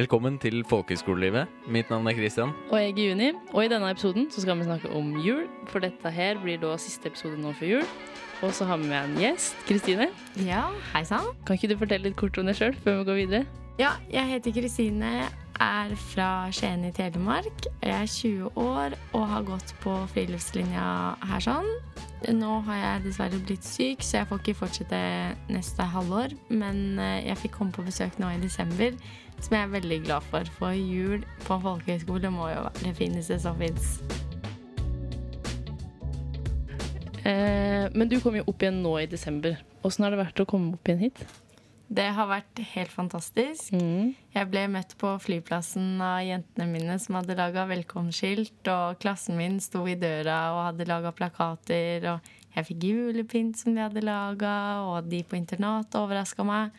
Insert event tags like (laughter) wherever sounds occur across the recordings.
Velkommen til folkehøyskolelivet. Mitt navn er Christian. Og jeg er Juni, og i denne episoden så skal vi snakke om jul. For dette her blir da siste episode nå før jul. Og så har vi med en gjest, Kristine. Ja, hei sann. Kan ikke du fortelle litt kort om deg sjøl før vi går videre? Ja, jeg heter Kristine, er fra Skien i Telemark. Jeg er 20 år og har gått på friluftslinja her sånn. Nå har jeg dessverre blitt syk, så jeg får ikke fortsette neste halvår. Men eh, jeg fikk komme på besøk nå i desember, som jeg er veldig glad for. For jul på en folkehøyskole må jo være det fineste som fins. Eh, men du kom jo opp igjen nå i desember. Åssen har det vært å komme opp igjen hit? Det har vært helt fantastisk. Mm. Jeg ble møtt på flyplassen av jentene mine som hadde laga velkomstskilt, og klassen min sto i døra og hadde laga plakater, og jeg fikk julepynt som de hadde laga, og de på internat overraska meg.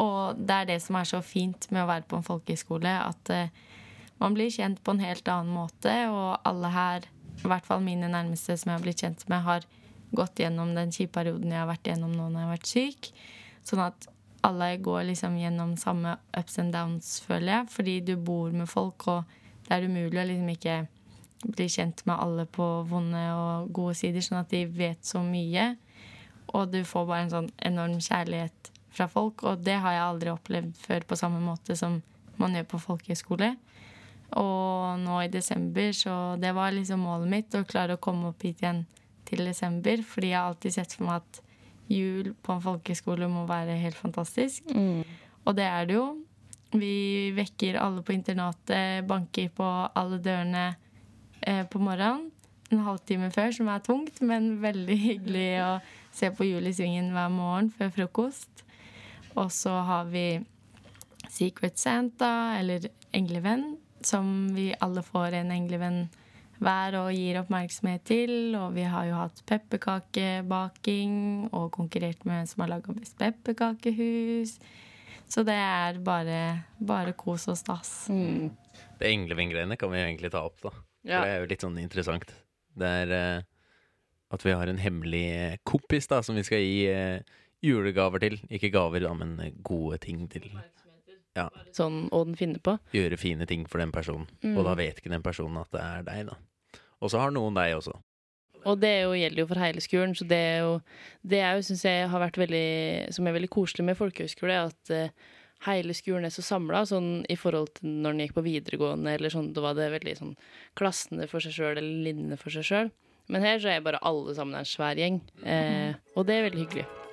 Og det er det som er så fint med å være på en folkehøyskole, at uh, man blir kjent på en helt annen måte, og alle her, i hvert fall mine nærmeste som jeg har blitt kjent med, har gått gjennom den kjipe perioden jeg har vært gjennom nå når jeg har vært syk. Sånn at alle går liksom gjennom samme ups and downs, føler jeg. Fordi du bor med folk, og det er umulig å liksom ikke bli kjent med alle på vonde og gode sider, sånn at de vet så mye. Og du får bare en sånn enorm kjærlighet fra folk, og det har jeg aldri opplevd før på samme måte som man gjør på folkehøyskole. Og nå i desember, så det var liksom målet mitt, å klare å komme opp hit igjen til desember. Fordi jeg har alltid sett for meg at jul på en folkehøyskole må være helt fantastisk. Mm. Og det er det jo. Vi vekker alle på internatet, banker på alle dørene eh, på morgenen. En halvtime før, som er tungt, men veldig hyggelig å se på Jul i Svingen hver morgen før frokost. Og så har vi Secret Santa, eller Englevenn, som vi alle får en englevenn hver og gir oppmerksomhet til. Og vi har jo hatt pepperkakebaking og konkurrert med hvem som har laga best pepperkakehus. Så det er bare, bare kos og stas. Mm. Det engleving-greiene kan vi egentlig ta opp, da. For Ja. det er jo litt sånn interessant. Det er uh, at vi har en hemmelig kompis da, som vi skal gi eh, julegaver til. Ikke gaver, da, men eh, gode ting til. Ja. Sånn å den finner på. Gjøre fine ting for den personen. Og da vet ikke den personen at det er deg, da. Og så har noen deg også. Og det jo, gjelder jo for hele skolen, så det er jo, det er jo, synes jeg har vært veldig, som er veldig koselig med folkehøyskole, at uh, hele skolen er så samla, sånn i forhold til når den gikk på videregående, eller sånn, da var det veldig sånn klassene for seg sjøl, eller linjene for seg sjøl. Men her så er bare alle sammen en svær gjeng, eh, og det er veldig hyggelig.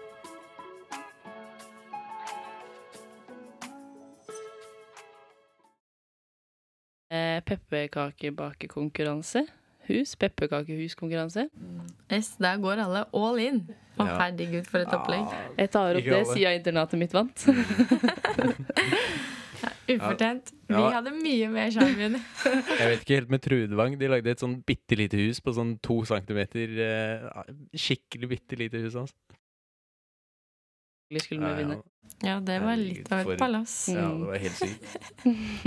Pepperkakebakekonkurranse. Hus. Pepperkakehuskonkurranse. Yes, der går alle all in. Og Ja. herregud, for et opplegg. Jeg tar opp det siden internatet mitt vant. (laughs) Ufortjent. Vi hadde mye mer sjarm. (laughs) Jeg vet ikke helt med Trudvang. De lagde et sånn bitte lite hus på sånn to centimeter. Eh, skikkelig bitte lite hus, altså. Skulle vi vinne. Ja, det var litt av et palass. Ja, det var helt sykt.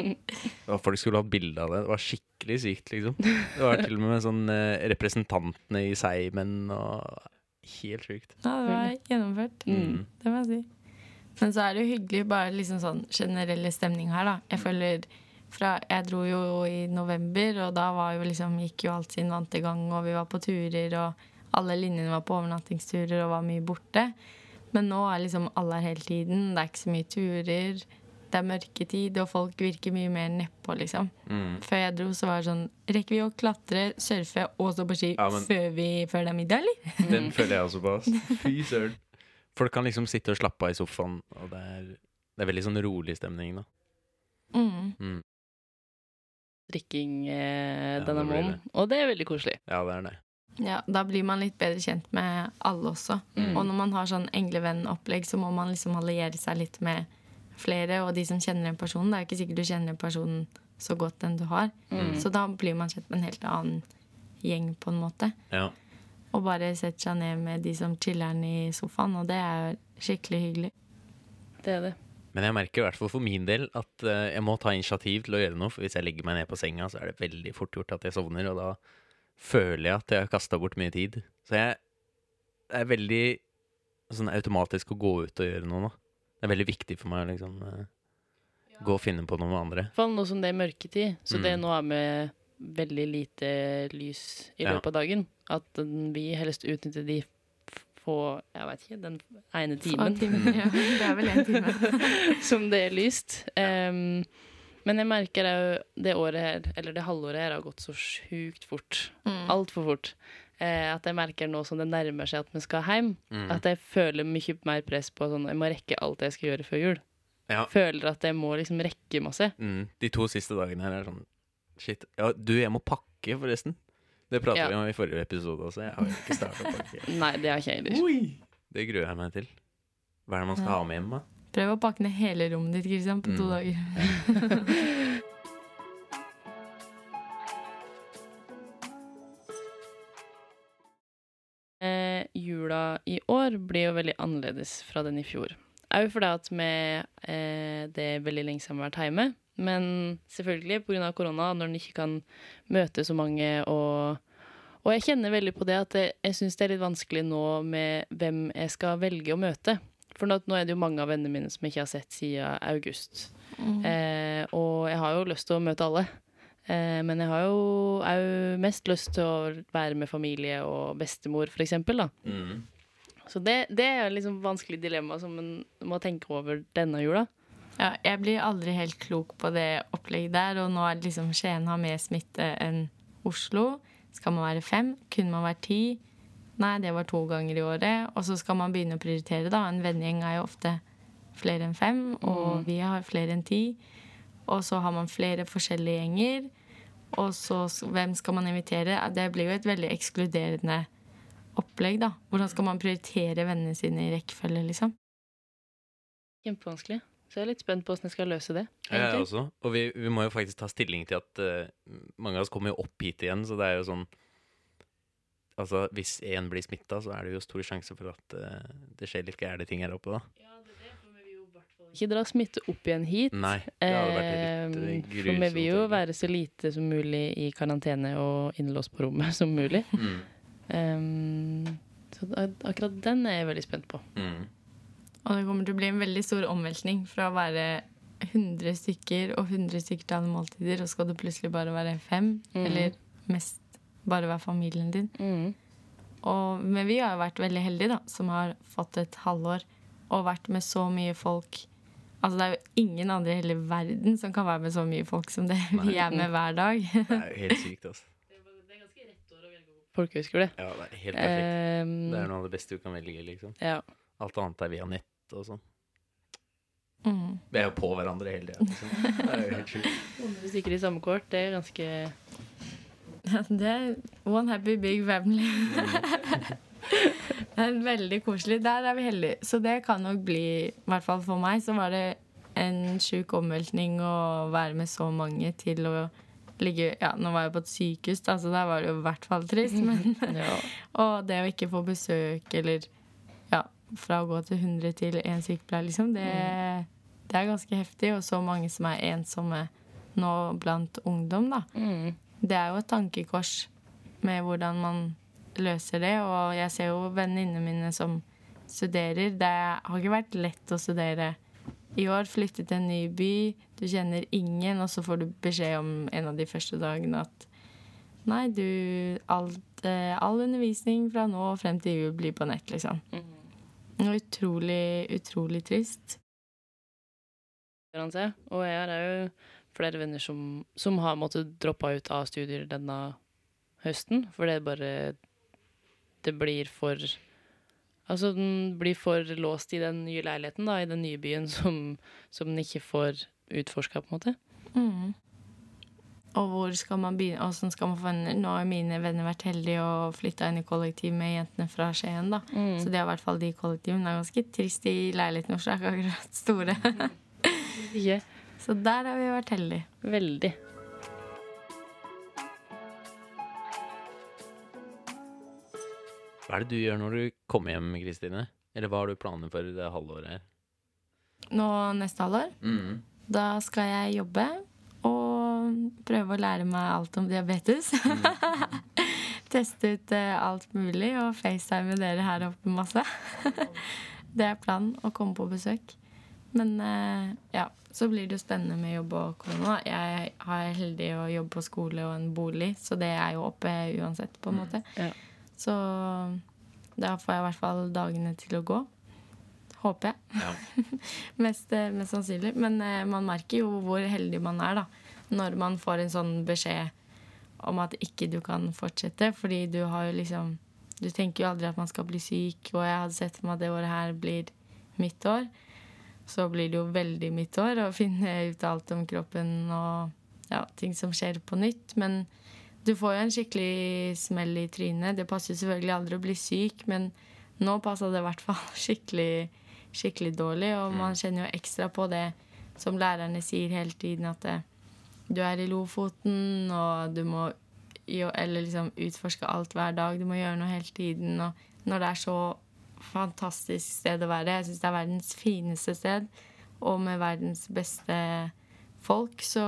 (laughs) Og folk skulle hatt bilde av det. Det var skikkelig sykt, liksom. Det var til og med sånn eh, representantene i Seimen og Helt sjukt. Ja, det var gjennomført. Mm. Det må jeg si. Men så er det jo hyggelig bare liksom sånn generelle stemning her, da. Jeg føler fra Jeg dro jo i november, og da var jo liksom, gikk jo alt sin vante gang, og vi var på turer, og alle linjene var på overnattingsturer og var mye borte. Men nå er liksom alle her hele tiden. Det er ikke så mye turer. Det er mørketid, og folk virker mye mer nedpå, liksom. Mm. Før jeg dro, så var det sånn Rekker vi å klatre, surfe og stå på ski Ja, men- før, vi, før det er middag, eller? (laughs) Den føler jeg også på. ass. Fy søren. Folk kan liksom sitte og slappe av i sofaen, og det er, det er veldig sånn rolig stemning, da. Mm. Mm. Drikking eh, Ja, denne det måneden. Og det er veldig koselig. Ja, det er det. Ja, da blir man litt bedre kjent med alle også. Mm. Og når man har sånn englevenn-opplegg, så må man liksom alliere seg litt med flere, og de som kjenner en person. Det er ikke sikkert du kjenner personen så godt enn du har. Mm. Så da blir man kjent med en helt annen gjeng, på en måte. Ja. Og bare setter seg ned med de som chiller'n i sofaen, og det er skikkelig hyggelig. Det er det. Men jeg merker i hvert fall for min del at eh, jeg må ta initiativ til å gjøre noe. For hvis jeg legger meg ned på senga, så er det veldig fort gjort at jeg sovner. Og da føler jeg at jeg har kasta bort mye tid. Så jeg er veldig sånn automatisk å gå ut og gjøre noe nå. Det er veldig viktig for meg, å liksom. ja. gå og finne på noe med andre. I nå som det er mørketid, så det Mm. nå er med veldig lite lys i Ja. løpet av dagen. At vi helst utnytter de på Jeg vet ikke, den ene timen Timen, ja. Det er vel én time. (laughs) som det er lyst. Em, men jeg merker òg det året her, eller det halvåret her, har gått så sjukt fort. Mm. Altfor fort. Eh, at jeg merker nå som det nærmer seg at vi skal hjem, Mm. at jeg føler mye mer press på sånn Jeg må rekke alt jeg skal gjøre før jul. Ja. Føler at jeg må liksom rekke masse. Mm. De to siste dagene her er sånn Shit. Ja, du, jeg må pakke, forresten. Det prata Ja. vi om i forrige episode også. Jeg har jo ikke starta å pakke. (laughs) Nei, det har ikke jeg heller. Det gruer jeg meg til. Hva er det man skal ha med hjem, da? Prøv å pakke ned hele rommet ditt Christian, på to Mm. dager. (laughs) Eh, jula i år blir jo veldig annerledes fra den i fjor. Òg fordi at vi eh, Det er veldig lenge siden vi har vært hjemme. Men selvfølgelig pga. korona, når en ikke kan møte så mange og Og jeg kjenner veldig på det at jeg, jeg syns det er litt vanskelig nå med hvem jeg skal velge å møte. For nå, nå er det jo mange av vennene mine som jeg ikke har sett siden august. Mm. Eh, og jeg har jo lyst til å møte alle. Eh, men jeg har jo òg mest lyst til å være med familie og bestemor, for eksempel, da. Mm. Så det, det er liksom vanskelig dilemma som en må tenke over denne jula. Ja, jeg blir aldri helt klok på det opplegget der, og nå er det liksom Skien har mer smitte enn Oslo. Skal man være fem? Kunne man være ti? Nei, det var to ganger i året. Og så skal man begynne å prioritere, da. En vennegjeng er jo ofte flere enn fem, og vi har flere enn ti. Og så har man flere forskjellige gjenger. Og så hvem skal man invitere? Det blir jo et veldig ekskluderende opplegg, da. Hvordan skal man prioritere vennene sine i rekkefølge, liksom? Kjempevanskelig. Så jeg er litt spent på hvordan jeg skal løse det. Ja, jeg egentlig. også. Og vi, vi må jo faktisk ta stilling til at uh, mange av oss kommer jo opp hit igjen, så det er jo sånn Altså, hvis én blir smitta, så er det jo stor sjanse for at uh, det skjer litt gærne ting her oppe, da. Ikke dra smitte opp igjen hit. Nei, det hadde vært litt eh, Eh, grusomt. For vi vil jo være så lite som mulig i karantene og innelåst på rommet (laughs) som mulig. mm. Um, så akkurat den er jeg veldig spent på. Mm. Og det kommer til å bli en veldig stor omveltning fra å være 100 stykker og 100 stykker til alle måltider, og skal det plutselig bare være fem, Mm. eller mest bare være familien din. Mm. Og, men vi har jo vært veldig heldige, da, som har fått et halvår og vært med så mye folk. Altså Det er jo ingen andre i hele verden som kan være med så mye folk som det vi er med hver dag. Det er jo helt sykt, altså. Folkehøyskole. Ja, det er helt perfekt. Um, Det er noe av det beste du kan velge, liksom. ja. Alt annet er via nett og sånn. Mm. Vi er jo på hverandre hele tida. Liksom. Det er jo helt sjukt. 100 stykker i samme kort, det er ganske (laughs) Det er one happy big family. (laughs) det er veldig koselig. Der er vi heldige. Så det kan nok bli, i hvert fall for meg, så var det en sjuk omveltning å være med så mange til å ligge Ja, nå var jeg på et sykehus, da, så der var det jo i hvert fall trist. Men, (laughs) ja. og det å ikke få besøk, eller ja, fra å gå til 100 til én sykepleier, liksom, det, det er ganske heftig. Og så mange som er ensomme nå blant ungdom, da Mm. Det er jo et tankekors med hvordan man løser det. Og jeg ser jo venninnene mine som studerer. Det har ikke vært lett å studere. I år flyttet til en ny by, du kjenner ingen, og så får du beskjed om en av de første dagene at Nei, du alt, eh, All undervisning fra nå og frem til jul blir på nett, liksom. Utrolig, utrolig trist. Og jeg er jo flere venner som, som har måttet droppe ut av studier denne høsten, for det bare Det blir for Altså, den blir for låst i den nye leiligheten, da, i den nye byen, som, som den ikke får utforska, på en måte. Mm. Og hvor skal man begynne? Hvordan skal man få venner? Nå har mine venner vært heldige og flytta inn i kollektiv med jentene fra Skien. da. Så det er i hvert fall de kollektivene. Det er ganske trist i leiligheten vår, så er ikke akkurat store. (laughs) Ikke så der har vi vært heldige. veldig. Hva er det du gjør når du kommer hjem, Kristine? Eller hva har du planer for det halvåret her? Nå neste halvår, Mm. da skal jeg jobbe og prøve å lære meg alt om diabetes. (laughs) Teste ut eh, alt mulig og facetime dere her oppe masse. (laughs) det er planen, å komme på besøk. Men eh, ja, så blir det jo spennende med jobb og korona. Jeg er heldig å jobbe på skole og en bolig, så det er jo oppe uansett, på en måte. Ja. Så da får jeg i hvert fall dagene til å gå. Håper jeg. Ja. (laughs) mest, eh, mest sannsynlig. Men eh, man merker jo hvor heldig man er, da. Når man får en sånn beskjed om at ikke du kan fortsette. Fordi du har jo liksom Du tenker jo aldri at man skal bli syk, og jeg hadde sett for meg at det året her blir mitt år. Så blir det jo veldig mitt år å (laughs) finne ut alt om kroppen og ja, ting som skjer på nytt. Men du får jo en skikkelig smell i trynet. Det passer selvfølgelig aldri å bli syk, men nå passa det i hvert fall (laughs) skikkelig, skikkelig dårlig. Og man kjenner jo ekstra på det som lærerne sier hele tiden, at det, du er i Lofoten, og du må jo, eller liksom utforske alt hver dag. Du må gjøre noe hele tiden. Og når det er så fantastisk sted å være Jeg syns det er verdens fineste sted, og med verdens beste folk, så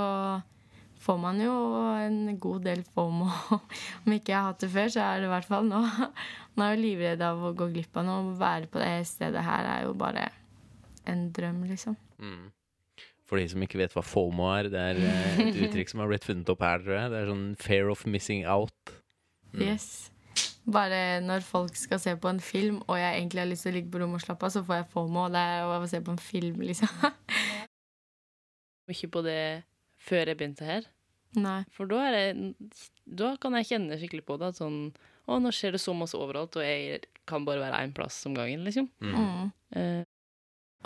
får man jo en god del FOMO. (laughs) Om ikke jeg har hatt det før, så er det i hvert fall nå. (laughs) Nå er jeg livredd av å gå glipp av noe. Å være på det stedet her er jo bare en drøm, liksom. Mm. For de som ikke vet hva FOMO er, det er eh, et (laughs) uttrykk som har blitt funnet opp her, tror jeg. Det er sånn fair of missing out. Mm. Yes. Bare når folk skal se på en film, og jeg egentlig har lyst til å ligge på rommet og slappe av, så får jeg FOMO. Det er å se på en film, liksom. (laughs) Ikke på det før jeg begynte her. Nei. For da, er jeg, da kan jeg kjenne skikkelig på det. At sånn Å, nå skjer det så masse overalt, og jeg kan bare være én plass om gangen, liksom. Mm. Mm.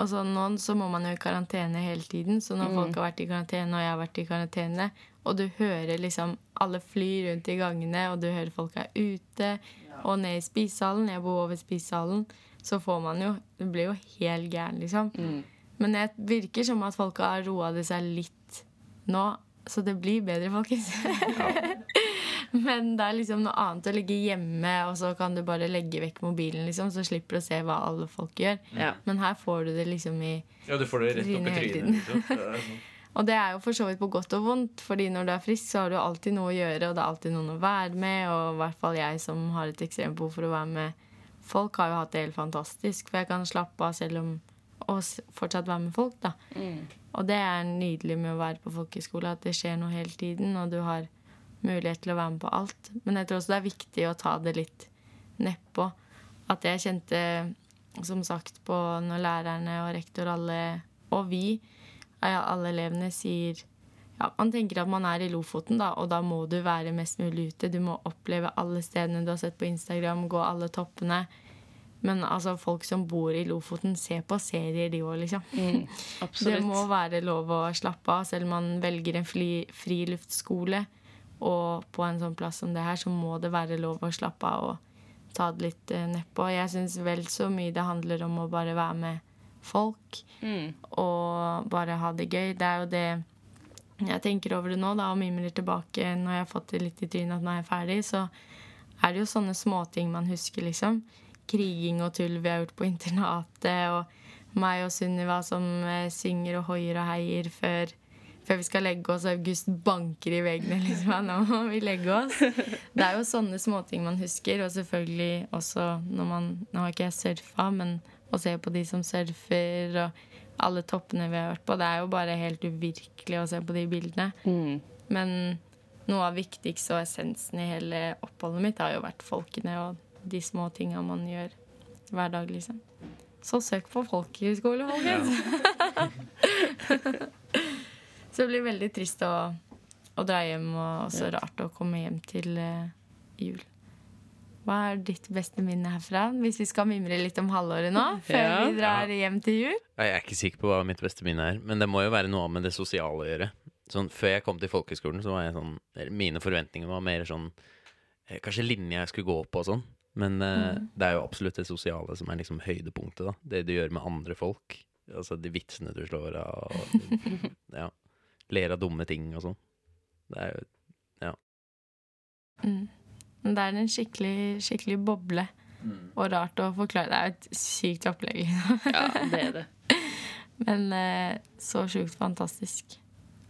Og så nå så må man jo i karantene hele tiden, så når Mm. folk har vært i karantene, og jeg har vært i karantene, og du hører liksom alle fly rundt i gangene, og du hører folk er ute, og ned i spisesalen, jeg bor over spisesalen, så får man jo Du blir jo helt gæren, liksom. mm. Men det virker som at folk har roa det seg litt nå, så det blir bedre, folkens. (laughs) Men det er liksom noe annet å ligge hjemme, og så kan du bare legge vekk mobilen, liksom, så slipper du å se hva alle folk gjør. Ja. Men her får du det liksom i Ja, du får det rett opp i Trynet liksom. (laughs) Og det er jo for så vidt på godt og vondt, fordi når du er frisk, så har du alltid noe å gjøre, og det er alltid noen å være med, og i hvert fall jeg som har et ekstremt behov for å være med folk, har jo hatt det helt fantastisk, for jeg kan slappe av selv om og fortsatt være med folk, da. Mm. Og det er nydelig med å være på folkehøyskole, at det skjer noe hele tiden, og du har mulighet til å være med på alt. Men jeg tror også det er viktig å ta det litt nedpå. At jeg kjente, som sagt, på når lærerne og rektor alle, og vi, alle elevene, sier ja, Man tenker at man er i Lofoten, da, og da må du være mest mulig ute. Du må oppleve alle stedene du har sett på Instagram, gå alle toppene. Men altså, folk som bor i Lofoten, ser på serier, de òg, liksom. Mm. (laughs) Det må være lov å slappe av, selv om man velger en fri, friluftsskole. Og på en sånn plass som det her, så må det være lov å slappe av og ta det litt eh, nedpå. Jeg syns vel så mye det handler om å bare være med folk Mm. og bare ha det gøy. Det er jo det jeg tenker over det nå, da, og mimrer tilbake når jeg har fått det litt i trynet at nå er jeg ferdig, så er det jo sånne småting man husker, liksom. Kriging og tull vi har gjort på internatet, og meg og Sunniva som eh, synger og hoier og heier før, før vi skal legge oss, og August banker i veggene, liksom. Nå må vi legge oss. Det er jo sånne småting man husker, og selvfølgelig også når man Nå har ikke jeg surfa, men å se på de som surfer, og alle toppene vi har vært på. Det er jo bare helt uvirkelig å se på de bildene. Mm. Men noe av viktigst og essensen i hele oppholdet mitt har jo vært folkene og de små tinga man gjør hver dag, liksom. Så søk på folkehøyskole, folkens! (laughs) Så det blir veldig trist å, å dra hjem, og også rart å komme hjem til uh, jul. Hva er ditt beste minne herfra, hvis vi skal mimre litt om halvåret nå? (laughs) Før Ja. vi drar hjem til jul? Jeg er ikke sikker på hva mitt beste minne er, men det må jo være noe med det sosiale å gjøre. Sånn, før jeg kom til folkehøgskolen, så var jeg sånn Mine forventninger var mer sånn eh, Kanskje linje jeg skulle gå på og sånn. Men eh, det er jo absolutt det sosiale som er liksom høydepunktet, da. Det du gjør med andre folk. Altså de vitsene du slår av, og (laughs) ja. Ler av dumme ting og sånn. Det er jo Mm. Det er en skikkelig, skikkelig boble. Og rart å forklare. Det er jo et sykt opplegg. Ja, det er det. (laughs) Men eh, så sjukt fantastisk.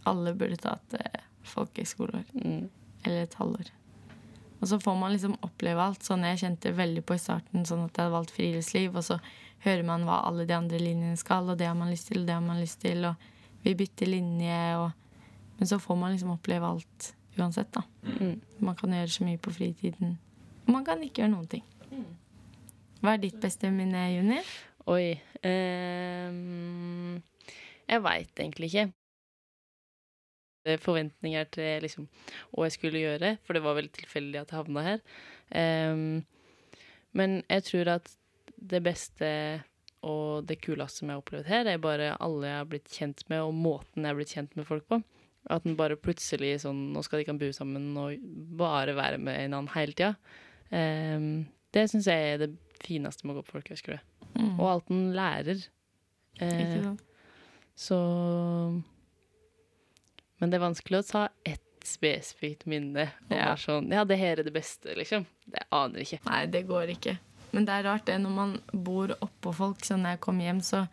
Alle burde tatt eh, folkehøyskoleår. Mm. Eller et halvår. Og så får man liksom oppleve alt. Sånn jeg kjente veldig på i starten, sånn at jeg hadde valgt friluftsliv. Og så hører man hva alle de andre linjene skal, og det har man lyst til, og det har man lyst til. Og vi bytter linje, og Men så får man liksom oppleve alt uansett, da. Mm. Man kan gjøre så mye på fritiden. Man kan ikke gjøre noen ting. Hva er ditt beste minne, Juni? Oi um, Jeg veit egentlig ikke. Er Forventninger til liksom, hva jeg skulle gjøre, for det var veldig tilfeldig at jeg havna her. Um, men jeg tror at det beste og det kuleste som jeg har opplevd her, er bare alle jeg har blitt kjent med, og måten jeg har blitt kjent med folk på. At en bare plutselig sånn Nå skal de kan bo sammen og bare være med en annen hele tida. Um, det syns jeg er det fineste med å gå på folkehøyskole. Mm. Og alt en lærer. Uh, så Men det er vanskelig å ta ett spesifikt minne. Og Ja. være sånn Ja, det her er det beste, liksom. Det aner ikke. Nei, det går ikke. Men det er rart det når man bor oppå folk. Så når jeg kom hjem, så,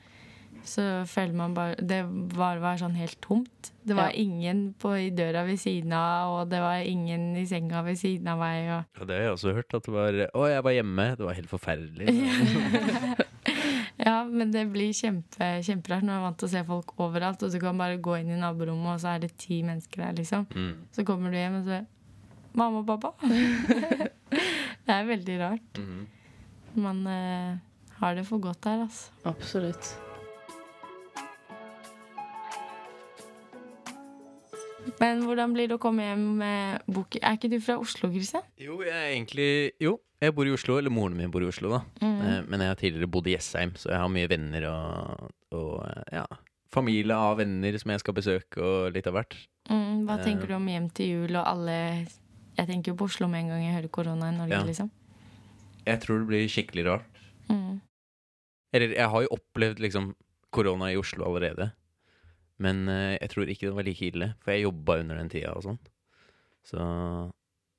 så føler man bare Det var, var sånn helt tomt. Det var Ja. ingen på, i døra ved siden av, og det var ingen i senga ved siden av meg. Og Ja, det har jeg også hørt. At det var Å, jeg var hjemme. Det var helt forferdelig. (laughs) Ja, men det blir kjempe, kjemperart når man er vant til å se folk overalt, og du kan bare gå inn i naborommet, og så er det ti mennesker der, liksom. Mm. Så kommer du hjem, og så Mamma og pappa. (laughs) det er veldig rart. Mhm. Man eh, har det for godt her, altså. Absolutt. Men hvordan blir det å komme hjem med bok? Er ikke du fra Oslo, Kristian? Jo, jeg er egentlig Jo, jeg bor i Oslo. Eller moren min bor i Oslo, da. Mm. Men jeg har tidligere bodd i Jessheim, så jeg har mye venner og, og eh, ja, familie av venner som jeg skal besøke, og litt av hvert. Mm, hva Eh. tenker du om hjem til jul og alle Jeg tenker jo på Oslo med en gang jeg hører korona i Norge, Ja. liksom. Jeg tror det blir skikkelig rart. Mm. Eller jeg har jo opplevd liksom korona i Oslo allerede. Men eh, jeg tror ikke det var like ille, for jeg jobba under den tida og sånn. Så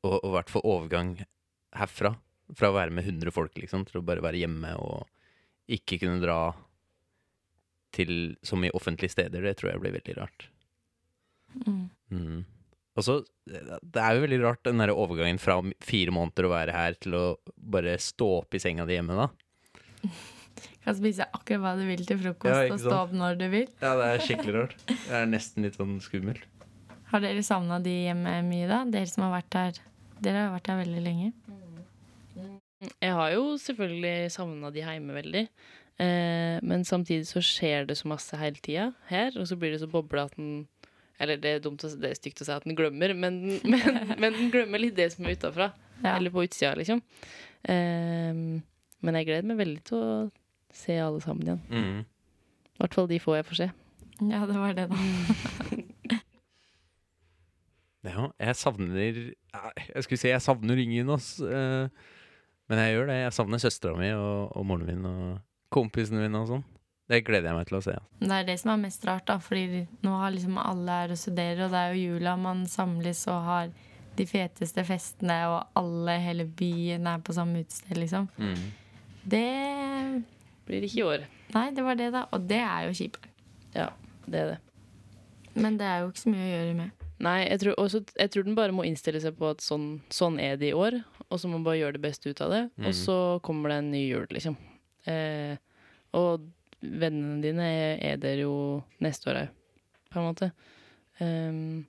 Og i hvert fall overgang herfra, fra å være med 100 folk liksom, til å bare være hjemme og ikke kunne dra til så mye offentlige steder, det tror jeg blir veldig rart. Mm. Mm. Og så, det er jo veldig rart den der overgangen fra fire måneder å være her til å bare stå opp i senga di hjemme, da. (laughs) Kan spise akkurat hva du vil til frokost Ja, og stå opp når du vil. Ja, det er skikkelig rart. Det er nesten litt sånn skummelt. Har dere savna de hjemme mye, da? Dere som har vært her Dere har vært her veldig lenge. Jeg har jo selvfølgelig savna de hjemme veldig. Eh, men samtidig så skjer det så masse hele tida her, og så blir det så boble at den Eller det er dumt å, det er stygt å si at den glemmer, men, men, (laughs) men den glemmer litt det som er utafra. Ja. Eller på utsida, liksom. Um, men jeg gleder meg veldig til å se alle sammen igjen. Mm. I hvert fall de få jeg får se. ja, det var det, da. (laughs) Ja, jeg savner Jeg skulle si jeg savner ingen, ass. Eh, Men jeg gjør det. Jeg savner søstera mi og, og moren min og kompisene mine og sånn. Det gleder jeg meg til å se. Det er det som er mest rart, da. Fordi nå har liksom alle her og studerer, og det er jo jula man samles og har de feteste festene, og alle, hele byen er på samme utested, liksom. Mm. Det Blir ikke i år. Nei, det var det, da. Og det er jo kjipt. Ja, det er det. Men det er jo ikke så mye å gjøre med. Nei, jeg tror, også, jeg tror den bare må innstille seg på at sånn, sånn er det i år, og så må man bare gjøre det beste ut av det. Mm. Og så kommer det en ny jul, liksom. Eh, og vennene dine er, er der jo neste år òg, på en måte. Um,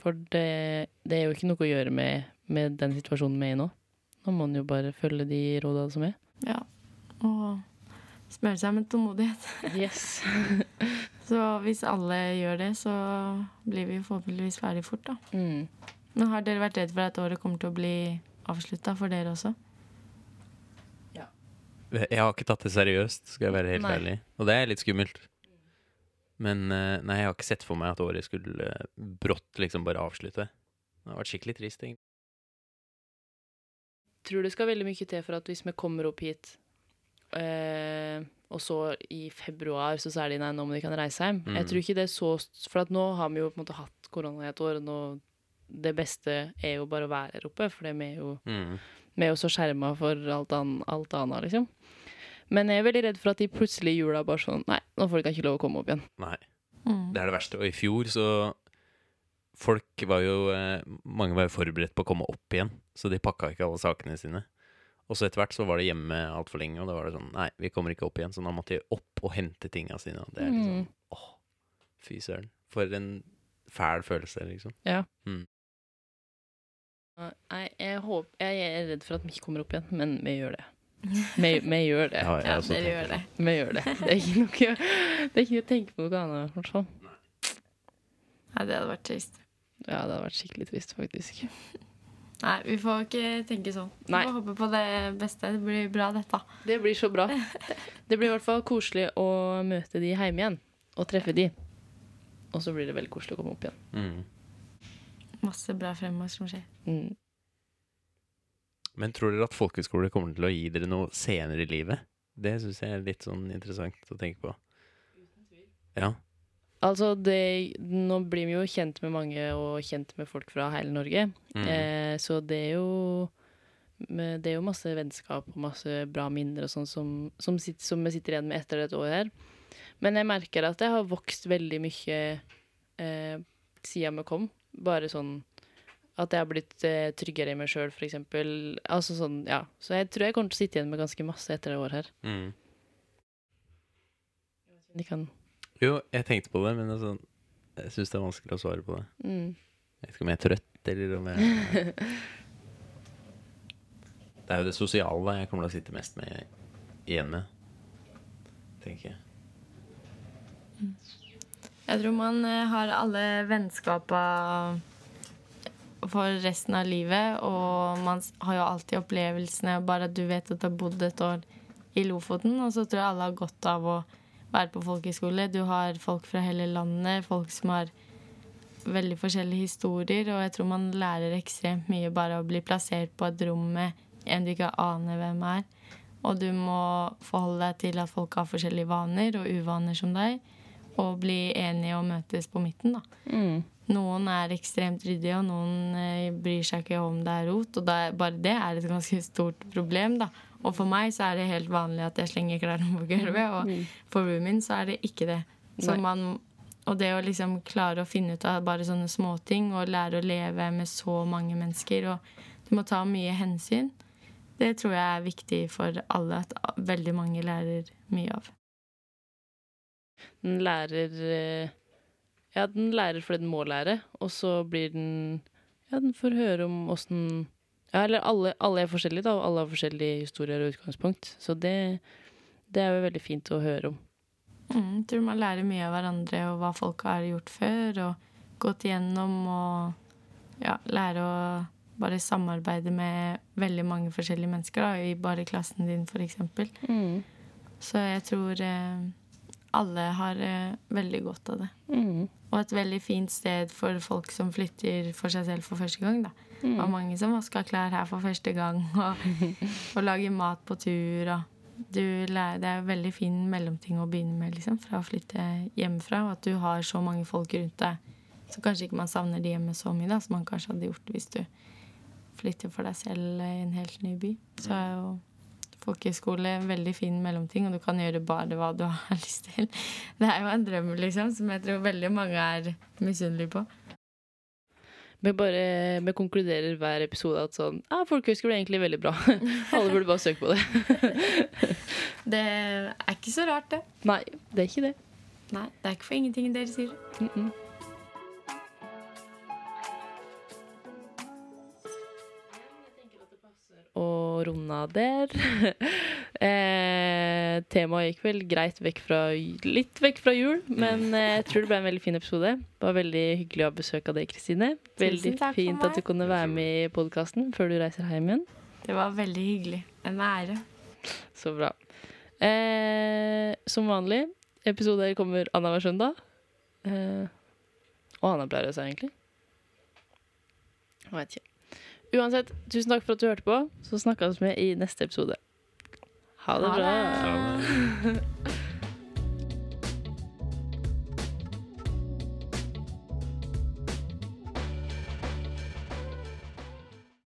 for det, det er jo ikke noe å gjøre med, med den situasjonen vi er i nå. Nå må man jo bare følge de rådene som er. Ja. Og smøre seg med tålmodighet. (laughs) Yes. (laughs) Så hvis alle gjør det, så blir vi forhåpentligvis ferdig fort, da. Mm. Men har dere vært redd for at året kommer til å bli avslutta for dere også? Jeg har ikke tatt det seriøst, skal jeg være helt Nei. ærlig. Og det er litt skummelt. Men eh, nei, jeg har ikke sett for meg at året skulle eh, brått liksom bare avslutte. Det har vært skikkelig trist, egentlig. tror det skal veldig mye til for at hvis vi kommer opp hit, eh, og så i februar så sier de nei, nå må de kan reise hjem. Mm. Jeg tror ikke det er så For at nå har vi jo på en måte hatt korona i et år, og nå det beste er jo bare å være her oppe, for vi er jo, Mm. vi er jo så skjerma for alt, an, alt annet, liksom. Men jeg er veldig redd for at de plutselig i jula bare sånn Nei, nå får de ikke lov å komme opp igjen. Nei. Mm. Det er det verste. Og i fjor så folk var jo eh, Mange var jo forberedt på å komme opp igjen, så de pakka ikke alle sakene sine. Og så etter hvert så var det hjemme altfor lenge, og da var det sånn Nei, vi kommer ikke opp igjen. Så da måtte de opp og hente tinga sine. Og det er liksom Mm. Åh, fy søren. For en fæl følelse, liksom. Nei, jeg, håper, jeg er redd for at vi ikke kommer opp igjen, men vi gjør det. Vi, vi gjør det. Ja, Ja, dere gjør det. Vi gjør det. Det er ikke noe, det er ikke noe å tenke på noe annet. Nei, det hadde vært trist. Ja, det hadde vært skikkelig trist, faktisk. Nei, vi får ikke tenke sånn. Vi Nei. får håpe på det beste. Det blir bra, dette. Det blir så bra. Det blir i hvert fall koselig å møte de hjemme igjen, og treffe de. Og så blir det veldig koselig å komme opp igjen. Mm. Masse bra fremover som skjer. Mm. Men tror dere at folkehøyskole kommer til å gi dere noe senere i livet? Det syns jeg er litt sånn interessant å tenke på. Ja. Altså, det, nå blir vi jo kjent med mange og kjent med folk fra hele Norge. Mm. Eh, så det er jo Det er jo masse vennskap og masse bra minner og sånn som, som, sitter, som vi sitter igjen med etter dette året her. Men jeg merker at jeg har vokst veldig mye eh, siden vi kom. Bare sånn at jeg har blitt eh, tryggere i meg sjøl, for eksempel. Altså sånn, ja. Så jeg tror jeg kommer til å sitte igjen med ganske masse etter det året her. Mm. De kan Jo, jeg tenkte på det, men altså, jeg syns det er vanskelig å svare på det. mm. Jeg vet ikke om jeg er trøtt, eller om jeg (laughs) Det er jo det sosiale jeg kommer til å sitte mest med igjen med, tenker jeg. Jeg tror man eh, har alle vennskapa for resten av livet, og man har jo alltid opplevelsene. Bare at du vet at du har bodd et år i Lofoten, og så tror jeg alle har godt av å være på folkehøyskole. Du har folk fra hele landet, folk som har veldig forskjellige historier, og jeg tror man lærer ekstremt mye bare å bli plassert på et rom med en du ikke aner hvem er. Og du må forholde deg til at folk har forskjellige vaner og uvaner som deg, og bli enige og møtes på midten, da. Mm. Noen er ekstremt ryddige, og noen eh, bryr seg ikke om det er rot. Og er- bare det er et ganske stort problem, da. Og for meg så er det helt vanlig at jeg slenger klærne på gulvet, og for roomien så er det ikke det. Man, og det å liksom klare å finne ut av bare sånne småting, og lære å leve med så mange mennesker, og du må ta mye hensyn, det tror jeg er viktig for alle, at veldig mange lærer mye av. Den lærer eh, Ja, den lærer fordi den må lære, og så blir den Ja, den får høre om åssen Ja, eller alle, alle er forskjellige, da, og alle har forskjellige historier og utgangspunkt. Så det, det er jo veldig fint å høre om. Mm, tror man lærer mye av hverandre og hva folk har gjort før, og gått igjennom og ja, lære å bare samarbeide med veldig mange forskjellige mennesker, da, i bare klassen din, f.eks. Så jeg tror eh, alle har eh, veldig godt av det. Mm. Og et veldig fint sted for folk som flytter for seg selv for første gang. da. Det Og mange som vasker klær her for første gang, (laughs) og, (laughs) og lager mat på tur. lærer, Det er en veldig fin mellomting å begynne med liksom, fra å flytte hjemmefra. Og at du har så mange folk rundt deg. Så kanskje ikke man savner de hjemme så mye da, som man kanskje hadde gjort hvis du flytter for deg selv i en helt ny by. Så er jo folkehøyskole veldig fin mellomting, og du kan gjøre bare hva du (laughs) har lyst til. Det er jo en drøm, liksom, som jeg tror veldig mange er misunnelige på. Vi bare vi konkluderer hver episode at sånn Ja, folkehøyskole er egentlig veldig bra. (laughs) Alle burde bare søke på det. (laughs) Det er ikke så rart, det. Nei, det er ikke det. Nei, Det er ikke for ingenting dere sier. Mm -mm. Og runde av der. (laughs) eh, temaet gikk vel greit vekk fra litt vekk fra jul, men eh, jeg tror det ble en veldig fin episode. Det var veldig hyggelig å ha besøk av deg, Kristine. Veldig fint at du kunne være med i podkasten før du reiser hjem igjen. Det var veldig hyggelig. En ære. Så bra. Eh, som vanlig, episoder kommer annenhver søndag. Eh, og Anna pleier å seg, egentlig. Jeg vet ikke. Uansett, tusen takk for at du hørte på. Så snakkes vi i neste episode. Ha det Ha bra. det. Ja, (laughs) det-